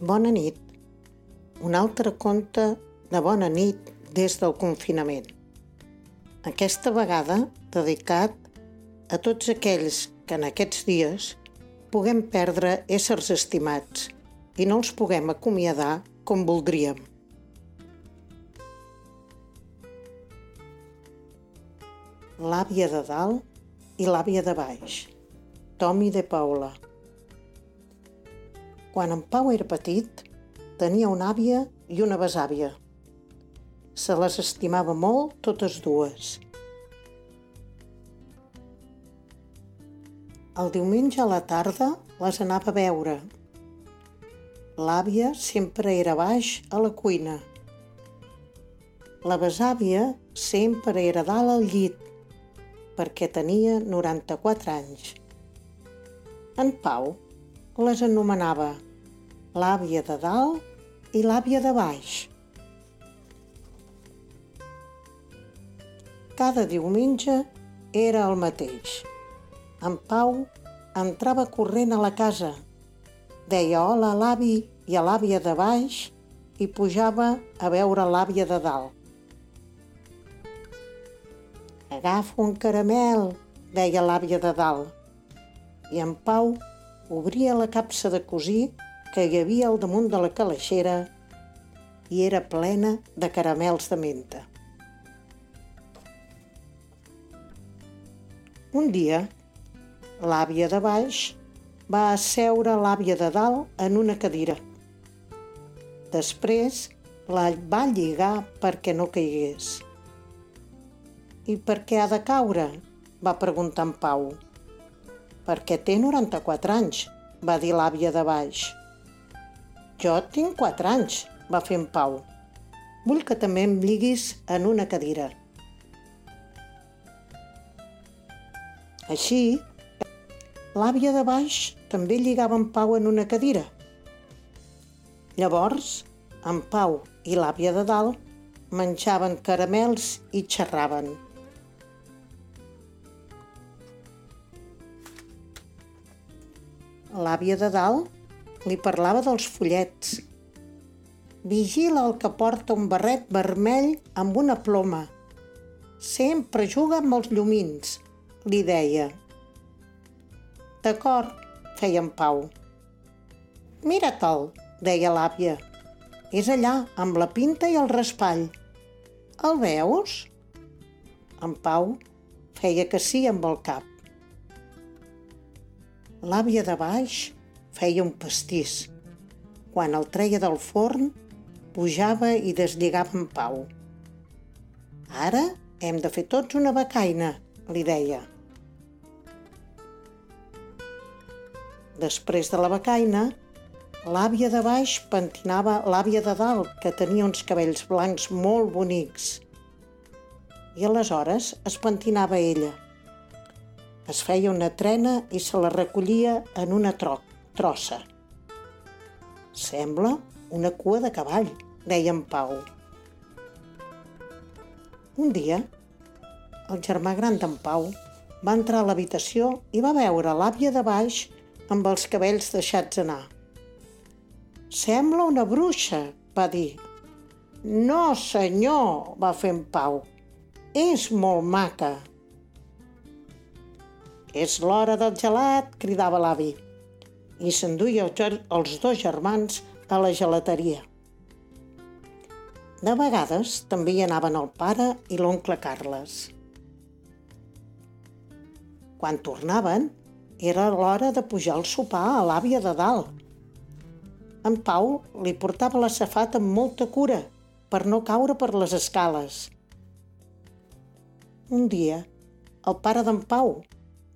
Bona nit. Un altre conte de bona nit des del confinament. Aquesta vegada dedicat a tots aquells que en aquests dies puguem perdre éssers estimats i no els puguem acomiadar com voldríem. L'àvia de dalt i l'àvia de baix. Tomi de Paula. Quan en Pau era petit, tenia una àvia i una besàvia. Se les estimava molt totes dues. El diumenge a la tarda les anava a veure. L'àvia sempre era baix a la cuina. La besàvia sempre era dalt al llit, perquè tenia 94 anys. En Pau les anomenava l'àvia de dalt i l'àvia de baix. Cada diumenge era el mateix. En Pau entrava corrent a la casa, deia hola a l'avi i a l'àvia de baix i pujava a veure l'àvia de dalt. Agafa un caramel, deia l'àvia de dalt. I en Pau obria la capsa de cosir que hi havia al damunt de la calaixera i era plena de caramels de menta. Un dia, l'àvia de baix va asseure l'àvia de dalt en una cadira. Després la va lligar perquè no caigués. I per què ha de caure? va preguntar en Pau. Perquè té 94 anys, va dir l'àvia de baix. Jo tinc 4 anys, va fer en Pau. Vull que també em lliguis en una cadira. Així, l'àvia de baix també lligava en Pau en una cadira. Llavors, en Pau i l'àvia de dalt menjaven caramels i xerraven. L'àvia de dalt li parlava dels follets. Vigila el que porta un barret vermell amb una ploma. Sempre juga amb els llumins, li deia. D'acord, feia en Pau. Mira-te'l, deia l'àvia. És allà, amb la pinta i el raspall. El veus? En Pau feia que sí amb el cap. L'àvia de baix feia un pastís. Quan el treia del forn, pujava i deslligava en pau. Ara hem de fer tots una becaina, li deia. Després de la becaina, l'àvia de baix pentinava l'àvia de dalt, que tenia uns cabells blancs molt bonics. I aleshores es pentinava ella. Es feia una trena i se la recollia en una tro trossa. Sembla una cua de cavall, deia en Pau. Un dia, el germà gran d'en Pau va entrar a l'habitació i va veure l'àvia de baix amb els cabells deixats anar. Sembla una bruixa, va dir. No, senyor, va fer en Pau. És molt maca. És l'hora del gelat, cridava l'avi. I s'enduia els dos germans a la gelateria. De vegades també hi anaven el pare i l'oncle Carles. Quan tornaven, era l'hora de pujar al sopar a l'àvia de dalt. En Pau li portava la safata amb molta cura per no caure per les escales. Un dia, el pare d'en Pau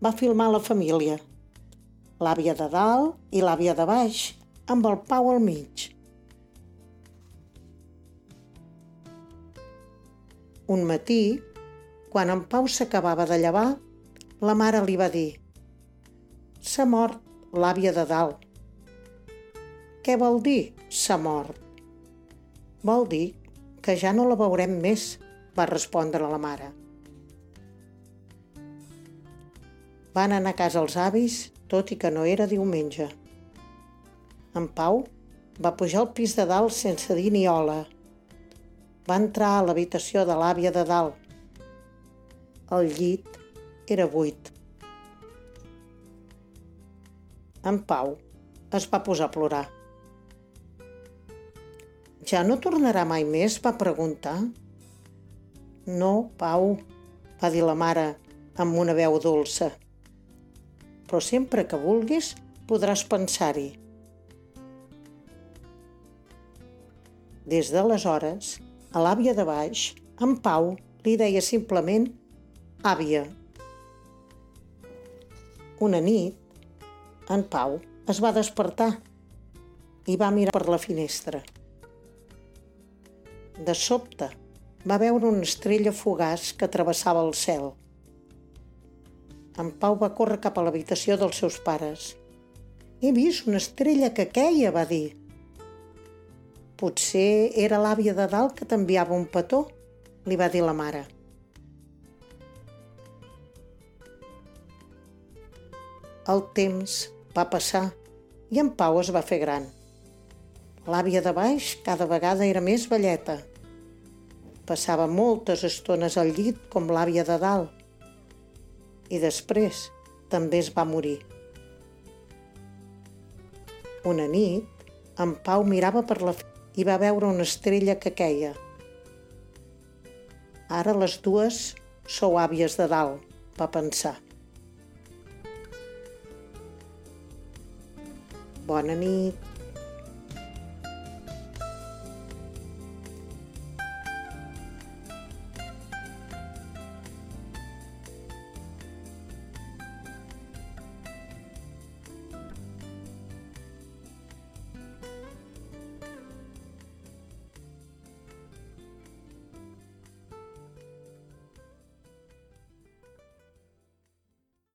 va filmar la família. L'àvia de dalt i l'àvia de baix, amb el Pau al mig. Un matí, quan en Pau s'acabava de llevar, la mare li va dir «S'ha mort l'àvia de dalt». «Què vol dir, s'ha mort?» «Vol dir que ja no la veurem més», va respondre la mare. Van anar a casa els avis, tot i que no era diumenge. En Pau va pujar al pis de dalt sense dir ni hola. Va entrar a l'habitació de l'àvia de dalt. El llit era buit. En Pau es va posar a plorar. Ja no tornarà mai més? va preguntar. No, Pau, va dir la mare amb una veu dolça. Però sempre que vulguis podràs pensar-hi. Des d'aleshores, a l'àvia de baix, en Pau li deia simplement àvia. Una nit, en Pau es va despertar i va mirar per la finestra. De sobte, va veure una estrella fugaç que travessava el cel. En Pau va córrer cap a l'habitació dels seus pares. He vist una estrella que queia, va dir. Potser era l'àvia de dalt que t'enviava un petó, li va dir la mare. El temps va passar i en Pau es va fer gran. L'àvia de baix cada vegada era més velleta. Passava moltes estones al llit com l'àvia de dalt. I després també es va morir. Una nit, en Pau mirava per la i va veure una estrella que queia. Ara les dues sou àvies de dalt, va pensar. Bona nit.